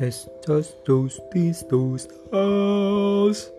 Let's just toast these those, house.